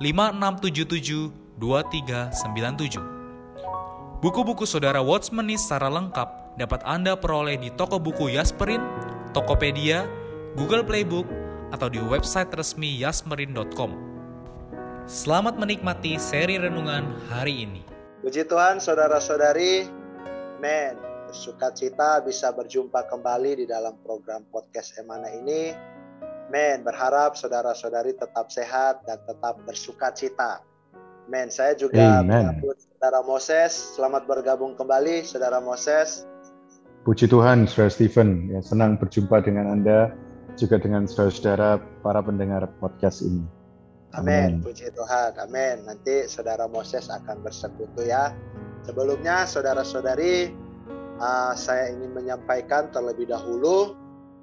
5677 2397. Buku-buku saudara Watchmeni secara lengkap dapat Anda peroleh di toko buku Yasmerin, Tokopedia, Google Playbook, atau di website resmi yasmerin.com. Selamat menikmati seri renungan hari ini. Puji Tuhan, saudara-saudari. Men, bersuka cita bisa berjumpa kembali di dalam program podcast Emana ini Men, berharap saudara-saudari tetap sehat dan tetap bersuka cita. Men, saya juga menyambut saudara Moses. Selamat bergabung kembali, saudara Moses. Puji Tuhan, saudara Stephen. Ya, senang berjumpa dengan Anda, juga dengan saudara-saudara para pendengar podcast ini. Amin. Puji Tuhan. Amin. Nanti saudara Moses akan bersekutu ya. Sebelumnya, saudara-saudari, uh, saya ingin menyampaikan terlebih dahulu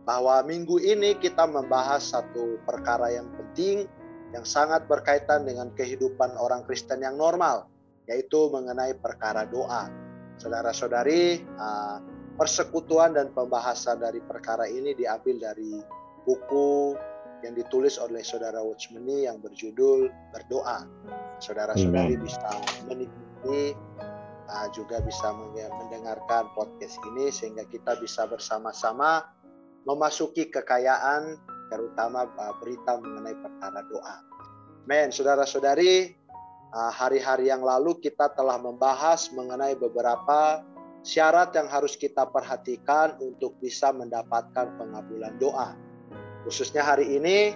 bahwa minggu ini kita membahas satu perkara yang penting yang sangat berkaitan dengan kehidupan orang Kristen yang normal, yaitu mengenai perkara doa. Saudara-saudari, ah, persekutuan dan pembahasan dari perkara ini diambil dari buku yang ditulis oleh saudara Watchmeni yang berjudul Berdoa. Saudara-saudari bisa menikmati ah, juga bisa mendengarkan podcast ini sehingga kita bisa bersama-sama memasuki kekayaan terutama uh, berita mengenai perkara doa. Men, saudara-saudari, uh, hari-hari yang lalu kita telah membahas mengenai beberapa syarat yang harus kita perhatikan untuk bisa mendapatkan pengabulan doa. Khususnya hari ini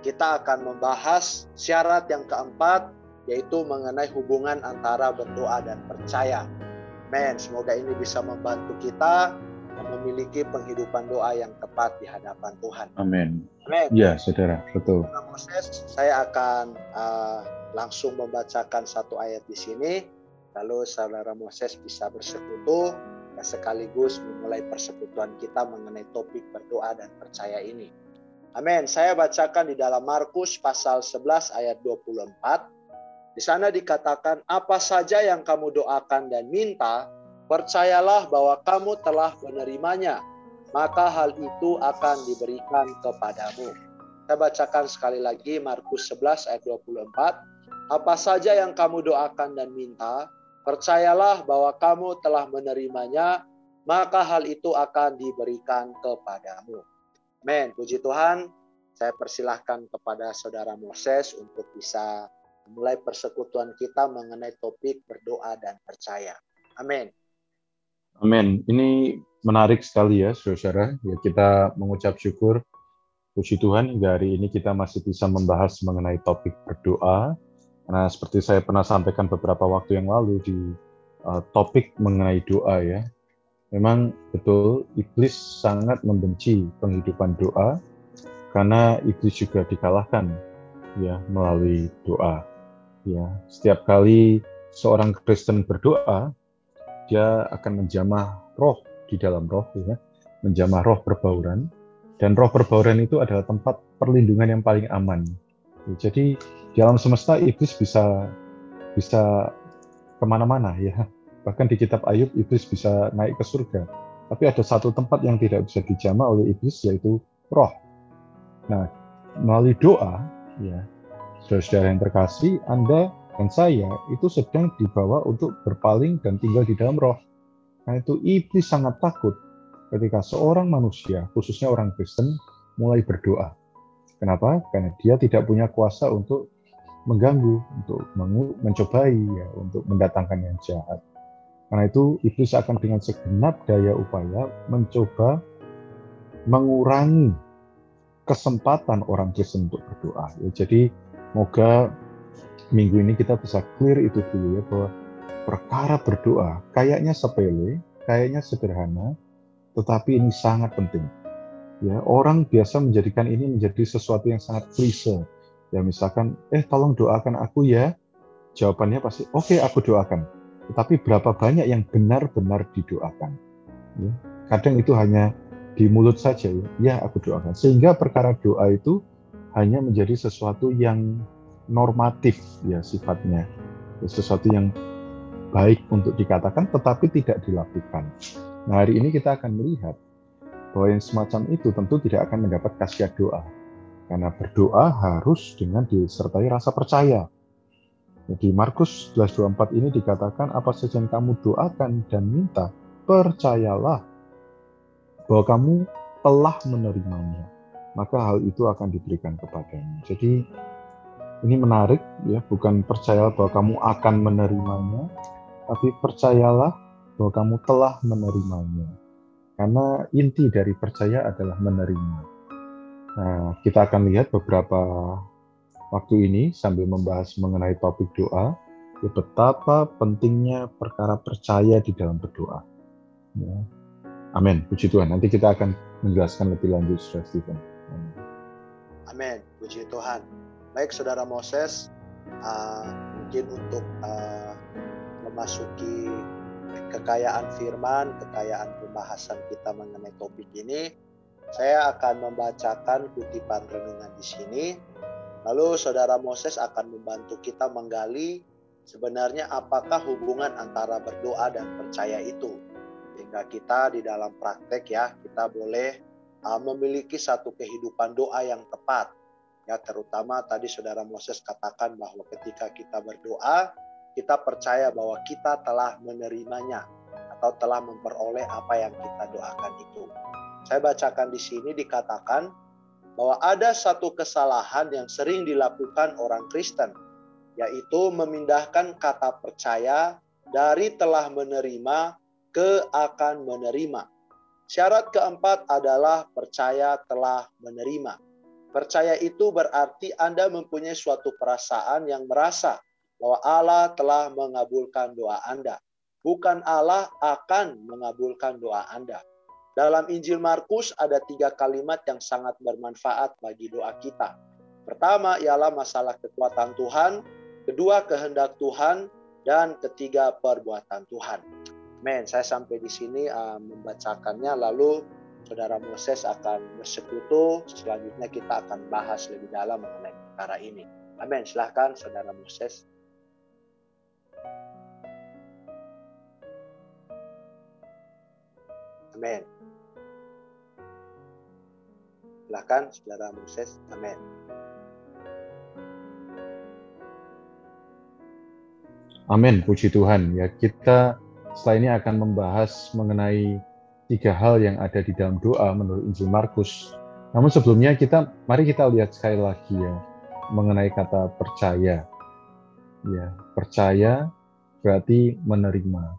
kita akan membahas syarat yang keempat yaitu mengenai hubungan antara berdoa dan percaya. Men, semoga ini bisa membantu kita memiliki penghidupan doa yang tepat di hadapan Tuhan. Amin. Amin. Ya, saudara, betul. Proses saya akan uh, langsung membacakan satu ayat di sini, lalu saudara Moses bisa bersekutu dan sekaligus memulai persekutuan kita mengenai topik berdoa dan percaya ini. Amin. Saya bacakan di dalam Markus pasal 11 ayat 24. Di sana dikatakan, apa saja yang kamu doakan dan minta, Percayalah bahwa kamu telah menerimanya, maka hal itu akan diberikan kepadamu. Saya bacakan sekali lagi Markus 11 ayat 24. Apa saja yang kamu doakan dan minta, percayalah bahwa kamu telah menerimanya, maka hal itu akan diberikan kepadamu. Men, puji Tuhan. Saya persilahkan kepada saudara Moses untuk bisa mulai persekutuan kita mengenai topik berdoa dan percaya. Amin. Amin. Ini menarik sekali ya, saudara. Ya, kita mengucap syukur, puji Tuhan hingga hari ini kita masih bisa membahas mengenai topik berdoa. Karena seperti saya pernah sampaikan beberapa waktu yang lalu di uh, topik mengenai doa ya. Memang betul iblis sangat membenci penghidupan doa karena iblis juga dikalahkan ya melalui doa. Ya, setiap kali seorang Kristen berdoa, dia akan menjamah roh di dalam roh ya menjamah roh perbauran dan roh perbauran itu adalah tempat perlindungan yang paling aman. Jadi di alam semesta iblis bisa bisa ke mana-mana ya. Bahkan di kitab Ayub iblis bisa naik ke surga. Tapi ada satu tempat yang tidak bisa dijamah oleh iblis yaitu roh. Nah melalui doa ya saudara-saudara yang terkasih Anda dan saya itu sedang dibawa untuk berpaling dan tinggal di dalam roh. Nah itu iblis sangat takut ketika seorang manusia, khususnya orang Kristen, mulai berdoa. Kenapa? Karena dia tidak punya kuasa untuk mengganggu, untuk mencobai ya, untuk mendatangkan yang jahat. Karena itu iblis akan dengan segenap daya upaya mencoba mengurangi kesempatan orang Kristen untuk berdoa. Ya, jadi moga minggu ini kita bisa clear itu dulu ya bahwa perkara berdoa kayaknya sepele, kayaknya sederhana, tetapi ini sangat penting. Ya, orang biasa menjadikan ini menjadi sesuatu yang sangat klise. Ya, misalkan, eh tolong doakan aku ya. Jawabannya pasti, oke okay, aku doakan. Tetapi berapa banyak yang benar-benar didoakan? Ya, kadang itu hanya di mulut saja ya, ya aku doakan. Sehingga perkara doa itu hanya menjadi sesuatu yang normatif ya sifatnya. Ya, sesuatu yang baik untuk dikatakan tetapi tidak dilakukan. Nah, hari ini kita akan melihat bahwa yang semacam itu tentu tidak akan mendapat kasih doa. Karena berdoa harus dengan disertai rasa percaya. Jadi Markus 11:24 ini dikatakan apa saja yang kamu doakan dan minta, percayalah bahwa kamu telah menerimanya. Maka hal itu akan diberikan kepadamu. Jadi ini menarik ya, bukan percayalah bahwa kamu akan menerimanya, tapi percayalah bahwa kamu telah menerimanya. Karena inti dari percaya adalah menerima. Nah, kita akan lihat beberapa waktu ini sambil membahas mengenai topik doa, ya betapa pentingnya perkara percaya di dalam berdoa. Ya. Amin. Puji Tuhan. Nanti kita akan menjelaskan lebih lanjut, Stephen. Amin. Amin. Puji Tuhan. Baik, Saudara Moses, uh, mungkin untuk uh, memasuki kekayaan firman, kekayaan pembahasan kita mengenai topik ini, saya akan membacakan kutipan renungan di sini. Lalu saudara Moses akan membantu kita menggali sebenarnya apakah hubungan antara berdoa dan percaya itu. Sehingga kita di dalam praktek ya, kita boleh uh, memiliki satu kehidupan doa yang tepat. Ya, terutama tadi saudara Moses katakan bahwa ketika kita berdoa, kita percaya bahwa kita telah menerimanya atau telah memperoleh apa yang kita doakan itu. Saya bacakan di sini dikatakan bahwa ada satu kesalahan yang sering dilakukan orang Kristen, yaitu memindahkan kata percaya dari telah menerima ke akan menerima. Syarat keempat adalah percaya telah menerima. Percaya itu berarti Anda mempunyai suatu perasaan yang merasa bahwa Allah telah mengabulkan doa Anda. Bukan Allah akan mengabulkan doa Anda. Dalam Injil Markus ada tiga kalimat yang sangat bermanfaat bagi doa kita. Pertama ialah masalah kekuatan Tuhan, kedua kehendak Tuhan, dan ketiga perbuatan Tuhan. Men, saya sampai di sini uh, membacakannya lalu Saudara Moses akan bersekutu. Selanjutnya kita akan bahas lebih dalam mengenai perkara ini. Amin. Silahkan Saudara Moses. Amin. Silakan Saudara Moses. Amin. Amin, puji Tuhan. Ya, kita setelah ini akan membahas mengenai tiga hal yang ada di dalam doa menurut Injil Markus. Namun sebelumnya kita mari kita lihat sekali lagi ya mengenai kata percaya. Ya, percaya berarti menerima.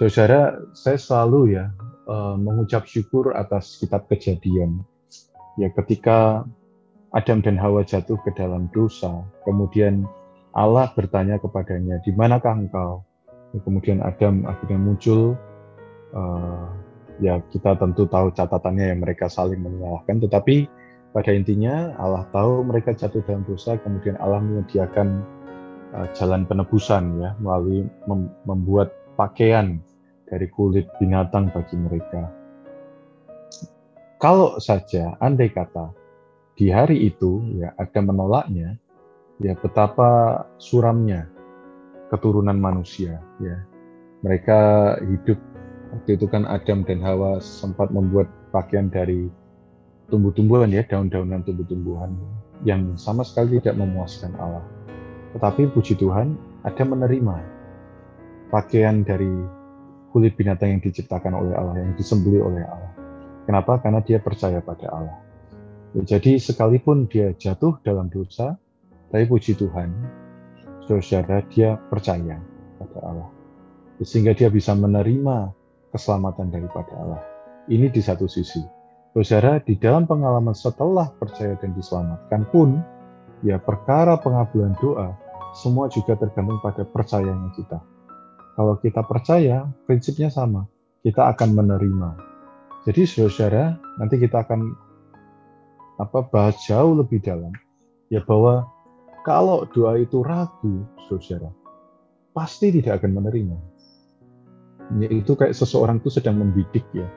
Saudara, saya selalu ya uh, mengucap syukur atas kitab kejadian. Ya ketika Adam dan Hawa jatuh ke dalam dosa, kemudian Allah bertanya kepadanya, di manakah engkau? Ya, kemudian Adam akhirnya muncul. Uh, ya kita tentu tahu catatannya yang mereka saling menyalahkan, tetapi pada intinya Allah tahu mereka jatuh dalam dosa, kemudian Allah menyediakan uh, jalan penebusan ya melalui mem membuat pakaian dari kulit binatang bagi mereka. Kalau saja andai kata di hari itu ya ada menolaknya, ya betapa suramnya keturunan manusia ya. Mereka hidup waktu itu kan Adam dan Hawa sempat membuat pakaian dari tumbuh-tumbuhan ya, daun-daunan tumbuh-tumbuhan yang sama sekali tidak memuaskan Allah. Tetapi puji Tuhan, Adam menerima pakaian dari kulit binatang yang diciptakan oleh Allah, yang disembelih oleh Allah. Kenapa? Karena dia percaya pada Allah. Jadi sekalipun dia jatuh dalam dosa, Tapi puji Tuhan, saudara dia percaya pada Allah. Sehingga dia bisa menerima keselamatan daripada Allah. Ini di satu sisi. Saudara, di dalam pengalaman setelah percaya dan diselamatkan pun, ya perkara pengabulan doa, semua juga tergantung pada percayanya kita. Kalau kita percaya, prinsipnya sama. Kita akan menerima. Jadi saudara, nanti kita akan apa bahas jauh lebih dalam ya bahwa kalau doa itu ragu, saudara, pasti tidak akan menerima. Yaitu kayak seseorang itu sedang membidik ya.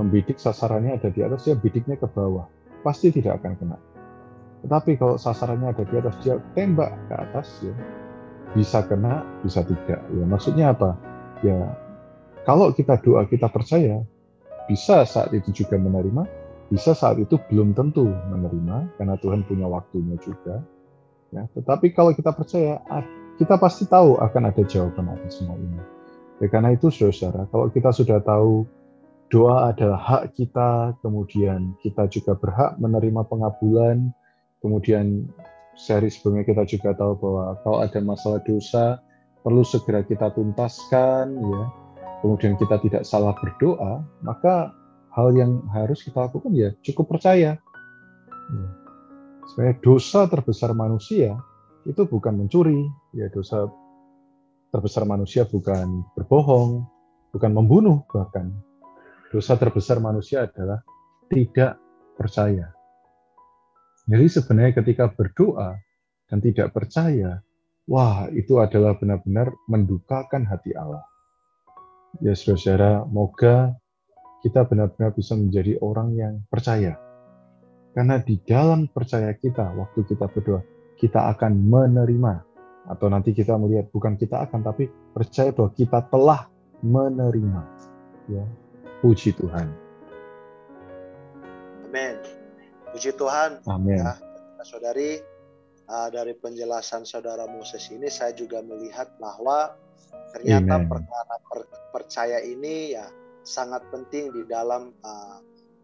Membidik sasarannya ada di atas, dia bidiknya ke bawah. Pasti tidak akan kena. Tetapi kalau sasarannya ada di atas, dia tembak ke atas ya. Bisa kena, bisa tidak. Ya, maksudnya apa? Ya, kalau kita doa, kita percaya, bisa saat itu juga menerima, bisa saat itu belum tentu menerima, karena Tuhan punya waktunya juga. Ya, tetapi kalau kita percaya, kita pasti tahu akan ada jawaban atas semua ini. Ya, karena itu saudara, kalau kita sudah tahu doa adalah hak kita, kemudian kita juga berhak menerima pengabulan, kemudian seri sebelumnya kita juga tahu bahwa kalau ada masalah dosa, perlu segera kita tuntaskan, ya. kemudian kita tidak salah berdoa, maka hal yang harus kita lakukan ya cukup percaya. Ya. Sebenarnya dosa terbesar manusia itu bukan mencuri, ya dosa terbesar manusia bukan berbohong, bukan membunuh bahkan. Dosa terbesar manusia adalah tidak percaya. Jadi sebenarnya ketika berdoa dan tidak percaya, wah itu adalah benar-benar mendukakan hati Allah. Ya saudara, moga kita benar-benar bisa menjadi orang yang percaya. Karena di dalam percaya kita, waktu kita berdoa, kita akan menerima atau nanti kita melihat bukan kita akan tapi percaya bahwa kita telah menerima. Ya puji Tuhan. Amin. Puji Tuhan. Amin. Ya saudari uh, dari penjelasan saudara Moses ini saya juga melihat bahwa ternyata amen. perkara per, percaya ini ya sangat penting di dalam uh,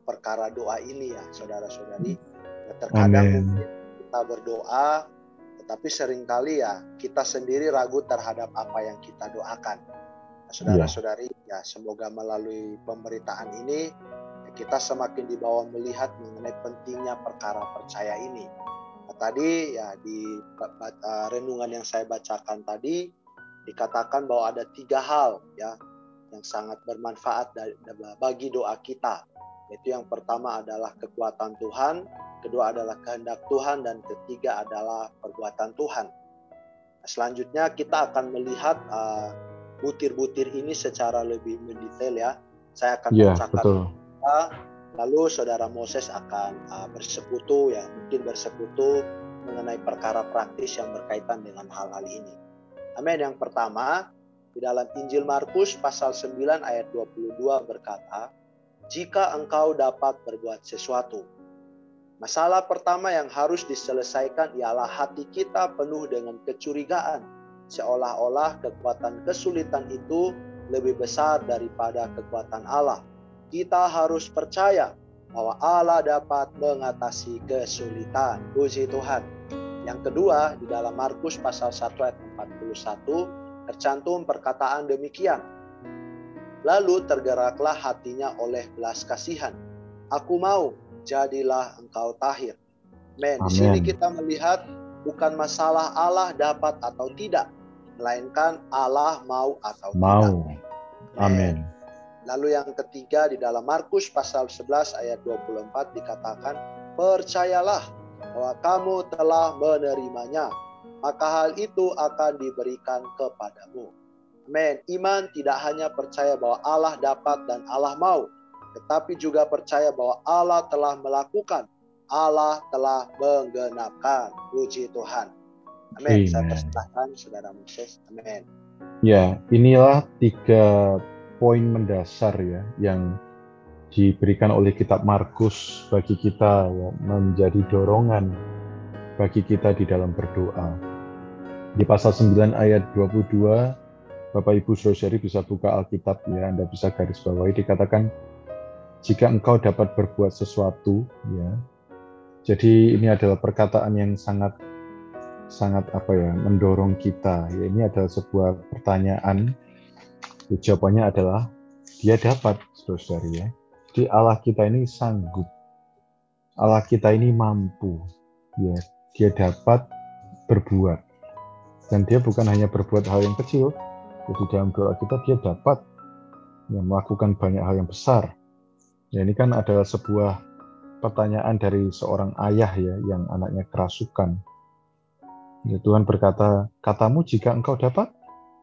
perkara doa ini ya saudara-saudari. Ya, terkadang mungkin kita berdoa, tetapi sering kali ya kita sendiri ragu terhadap apa yang kita doakan. Nah, saudara-saudari, ya semoga melalui pemberitaan ini ya, kita semakin dibawa melihat mengenai pentingnya perkara percaya ini. Nah, tadi ya di renungan yang saya bacakan tadi dikatakan bahwa ada tiga hal ya yang sangat bermanfaat bagi doa kita. Yaitu yang pertama adalah kekuatan Tuhan, kedua adalah kehendak Tuhan, dan ketiga adalah perbuatan Tuhan. Selanjutnya kita akan melihat uh, butir-butir uh, ini secara lebih mendetail ya. Saya akan yeah, bacakan betul. lalu saudara Moses akan uh, bersekutu ya, mungkin bersekutu mengenai perkara praktis yang berkaitan dengan hal-hal ini. Amin. Yang pertama, di dalam Injil Markus pasal 9 ayat 22 berkata, "Jika engkau dapat berbuat sesuatu, Masalah pertama yang harus diselesaikan ialah hati kita penuh dengan kecurigaan, seolah-olah kekuatan kesulitan itu lebih besar daripada kekuatan Allah. Kita harus percaya bahwa Allah dapat mengatasi kesulitan. Puji Tuhan. Yang kedua, di dalam Markus pasal 1 ayat 41 tercantum perkataan demikian. Lalu tergeraklah hatinya oleh belas kasihan. Aku mau jadilah engkau tahir. Men, di sini kita melihat bukan masalah Allah dapat atau tidak, melainkan Allah mau atau mau. tidak. Amin. Lalu yang ketiga di dalam Markus pasal 11 ayat 24 dikatakan, "Percayalah bahwa kamu telah menerimanya, maka hal itu akan diberikan kepadamu." Amin. Iman tidak hanya percaya bahwa Allah dapat dan Allah mau, tetapi juga percaya bahwa Allah telah melakukan, Allah telah menggenapkan. Puji Tuhan. Amin. Saya persilahkan Saudara Moses. Amin. Ya, inilah tiga poin mendasar ya yang diberikan oleh kitab Markus bagi kita ya, menjadi dorongan bagi kita di dalam berdoa. Di pasal 9 ayat 22 Bapak Ibu Saudari bisa buka Alkitab ya, Anda bisa garis bawahi dikatakan jika engkau dapat berbuat sesuatu ya jadi ini adalah perkataan yang sangat sangat apa ya mendorong kita. Ya, ini adalah sebuah pertanyaan. Ya, jawabannya adalah dia dapat, saudara ya. Jadi Allah kita ini sanggup. Allah kita ini mampu. Ya, dia dapat berbuat. Dan dia bukan hanya berbuat hal yang kecil, jadi dalam doa kita dia dapat ya, melakukan banyak hal yang besar. Ya, ini kan adalah sebuah pertanyaan dari seorang ayah ya yang anaknya kerasukan. Ya, Tuhan berkata, katamu jika engkau dapat,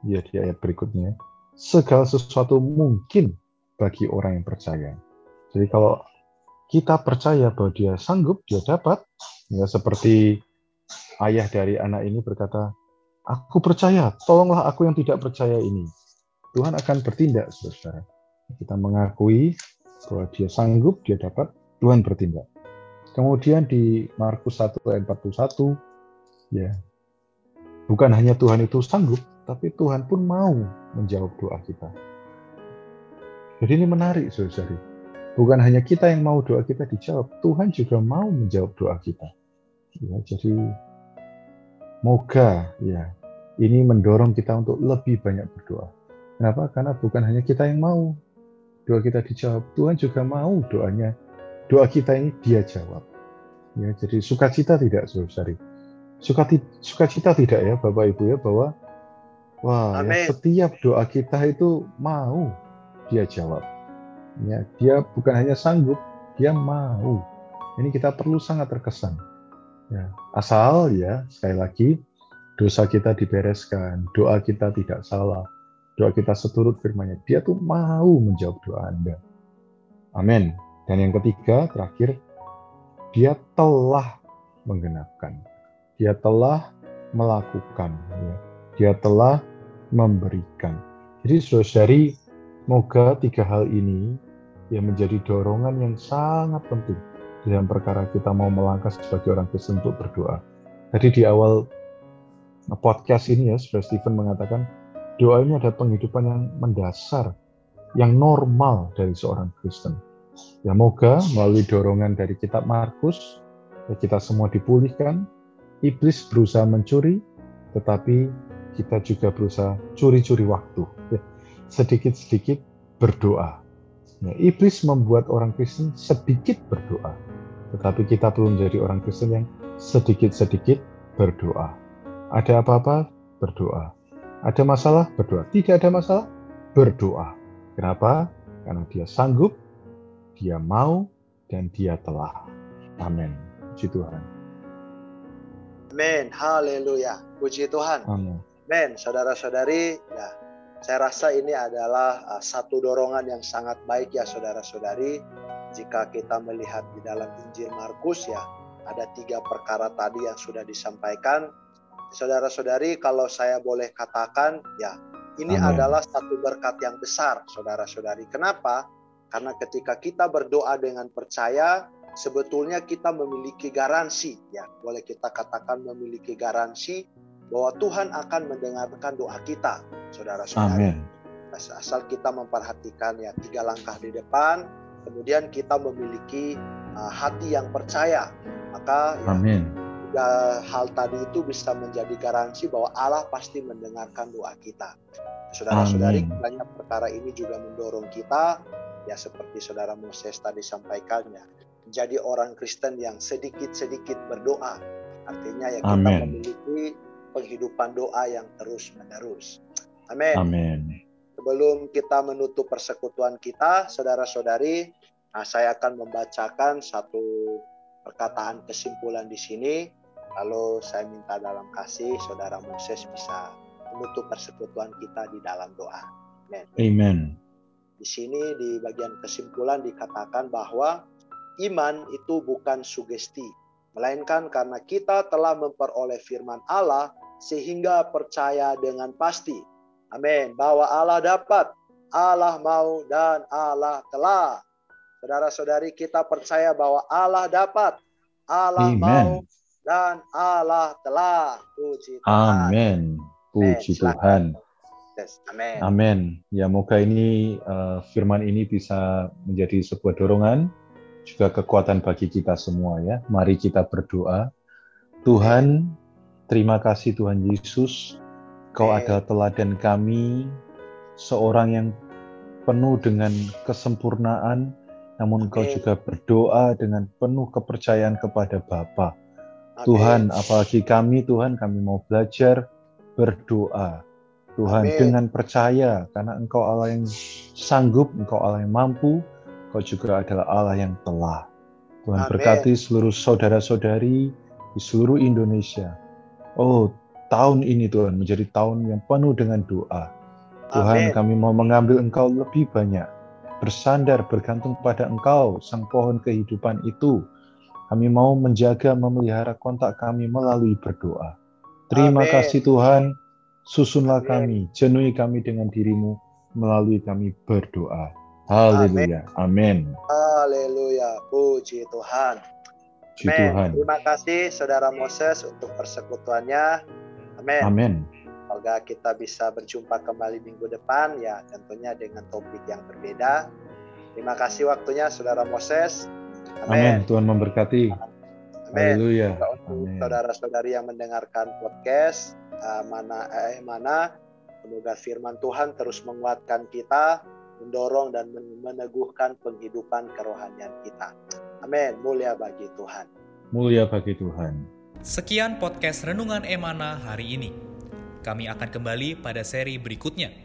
ya di ayat berikutnya, segala sesuatu mungkin bagi orang yang percaya. Jadi kalau kita percaya bahwa dia sanggup, dia dapat, ya seperti ayah dari anak ini berkata, aku percaya, tolonglah aku yang tidak percaya ini. Tuhan akan bertindak, saudara. Kita mengakui bahwa dia sanggup, dia dapat, Tuhan bertindak. Kemudian di Markus 1 ayat 41, ya, bukan hanya Tuhan itu sanggup, tapi Tuhan pun mau menjawab doa kita. Jadi ini menarik, saudara. Bukan hanya kita yang mau doa kita dijawab, Tuhan juga mau menjawab doa kita. Ya, jadi Moga ya ini mendorong kita untuk lebih banyak berdoa. Kenapa? Karena bukan hanya kita yang mau doa kita dijawab, Tuhan juga mau doanya doa kita ini dia jawab. Ya, jadi sukacita tidak, saudari. Sukacita tidak ya, Bapak Ibu ya, bahwa wah ya, setiap doa kita itu mau dia jawab. Ya, dia bukan hanya sanggup, dia mau. Ini kita perlu sangat terkesan. Ya, asal ya sekali lagi dosa kita dibereskan, doa kita tidak salah, doa kita seturut firman-Nya. Dia tuh mau menjawab doa Anda. Amin. Dan yang ketiga, terakhir, dia telah menggenapkan. Dia telah melakukan. Ya. Dia telah memberikan. Jadi saudari, moga tiga hal ini yang menjadi dorongan yang sangat penting dalam perkara kita mau melangkah sebagai orang Kristen untuk berdoa. Tadi di awal podcast ini ya, Saudara Stephen mengatakan doa ini ada penghidupan yang mendasar, yang normal dari seorang Kristen. Ya moga melalui dorongan dari kitab Markus, ya kita semua dipulihkan, iblis berusaha mencuri, tetapi kita juga berusaha curi-curi waktu. Ya, sedikit-sedikit berdoa. Ya, iblis membuat orang Kristen sedikit berdoa tetapi kita belum menjadi orang Kristen yang sedikit-sedikit berdoa. Ada apa-apa? Berdoa. Ada masalah? Berdoa. Tidak ada masalah? Berdoa. Kenapa? Karena dia sanggup, dia mau, dan dia telah. Amin. Puji Tuhan. Amin. Haleluya. Puji Tuhan. Amin. Amin. Saudara-saudari, ya, saya rasa ini adalah uh, satu dorongan yang sangat baik ya saudara-saudari jika kita melihat di dalam Injil Markus ya ada tiga perkara tadi yang sudah disampaikan. Saudara-saudari kalau saya boleh katakan ya ini Amen. adalah satu berkat yang besar saudara-saudari. Kenapa? Karena ketika kita berdoa dengan percaya sebetulnya kita memiliki garansi ya boleh kita katakan memiliki garansi bahwa Tuhan akan mendengarkan doa kita saudara-saudari. Asal kita memperhatikan ya tiga langkah di depan, kemudian kita memiliki uh, hati yang percaya, maka ya, Amin. Ya, hal tadi itu bisa menjadi garansi bahwa Allah pasti mendengarkan doa kita. Saudara-saudari, banyak perkara ini juga mendorong kita, ya seperti saudara Moses tadi sampaikannya, menjadi orang Kristen yang sedikit-sedikit berdoa. Artinya ya kita Amen. memiliki penghidupan doa yang terus-menerus. Amin. Amin. Sebelum kita menutup persekutuan kita, saudara-saudari, nah saya akan membacakan satu perkataan kesimpulan di sini. Lalu saya minta dalam kasih saudara Moses bisa menutup persekutuan kita di dalam doa. Amen. Amen. Di sini di bagian kesimpulan dikatakan bahwa iman itu bukan sugesti, melainkan karena kita telah memperoleh firman Allah sehingga percaya dengan pasti Amin. Bahwa Allah dapat, Allah mau, dan Allah telah. Saudara-saudari kita percaya bahwa Allah dapat, Allah Amen. mau, dan Allah telah. Puji Tuhan. Amin. Puji Tuhan. Amin. Amin. Ya, moga ini uh, firman ini bisa menjadi sebuah dorongan, juga kekuatan bagi kita semua ya. Mari kita berdoa. Tuhan, Terima kasih Tuhan Yesus, Kau Amin. adalah teladan kami, seorang yang penuh dengan kesempurnaan, namun Kau juga berdoa dengan penuh kepercayaan kepada Bapa. Amin. Tuhan, apalagi kami Tuhan, kami mau belajar berdoa. Tuhan, Amin. dengan percaya, karena Engkau Allah yang sanggup, Engkau Allah yang mampu, Engkau juga adalah Allah yang telah. Tuhan Amin. berkati seluruh saudara-saudari di seluruh Indonesia. Oh, tahun ini Tuhan menjadi tahun yang penuh dengan doa. Tuhan, Amin. kami mau mengambil Engkau lebih banyak, bersandar, bergantung pada Engkau, sang pohon kehidupan itu. Kami mau menjaga, memelihara kontak kami melalui berdoa. Terima Amin. kasih Tuhan, susunlah Amin. kami, jenuhi kami dengan dirimu melalui kami berdoa. Haleluya. Amin. Haleluya. Puji Tuhan. Puji. Tuhan. Terima kasih Saudara Moses untuk persekutuannya. Amin. Amin. Semoga kita bisa berjumpa kembali minggu depan ya tentunya dengan topik yang berbeda. Terima kasih waktunya Saudara Moses. Amin. Amin. Tuhan memberkati. Amin. Haleluya. Saudara-saudari yang mendengarkan podcast eh, mana eh mana semoga firman Tuhan terus menguatkan kita, mendorong dan men- meneguhkan penghidupan kerohanian kita. Amin. Mulia bagi Tuhan. Mulia bagi Tuhan. Sekian podcast Renungan Emana hari ini. Kami akan kembali pada seri berikutnya.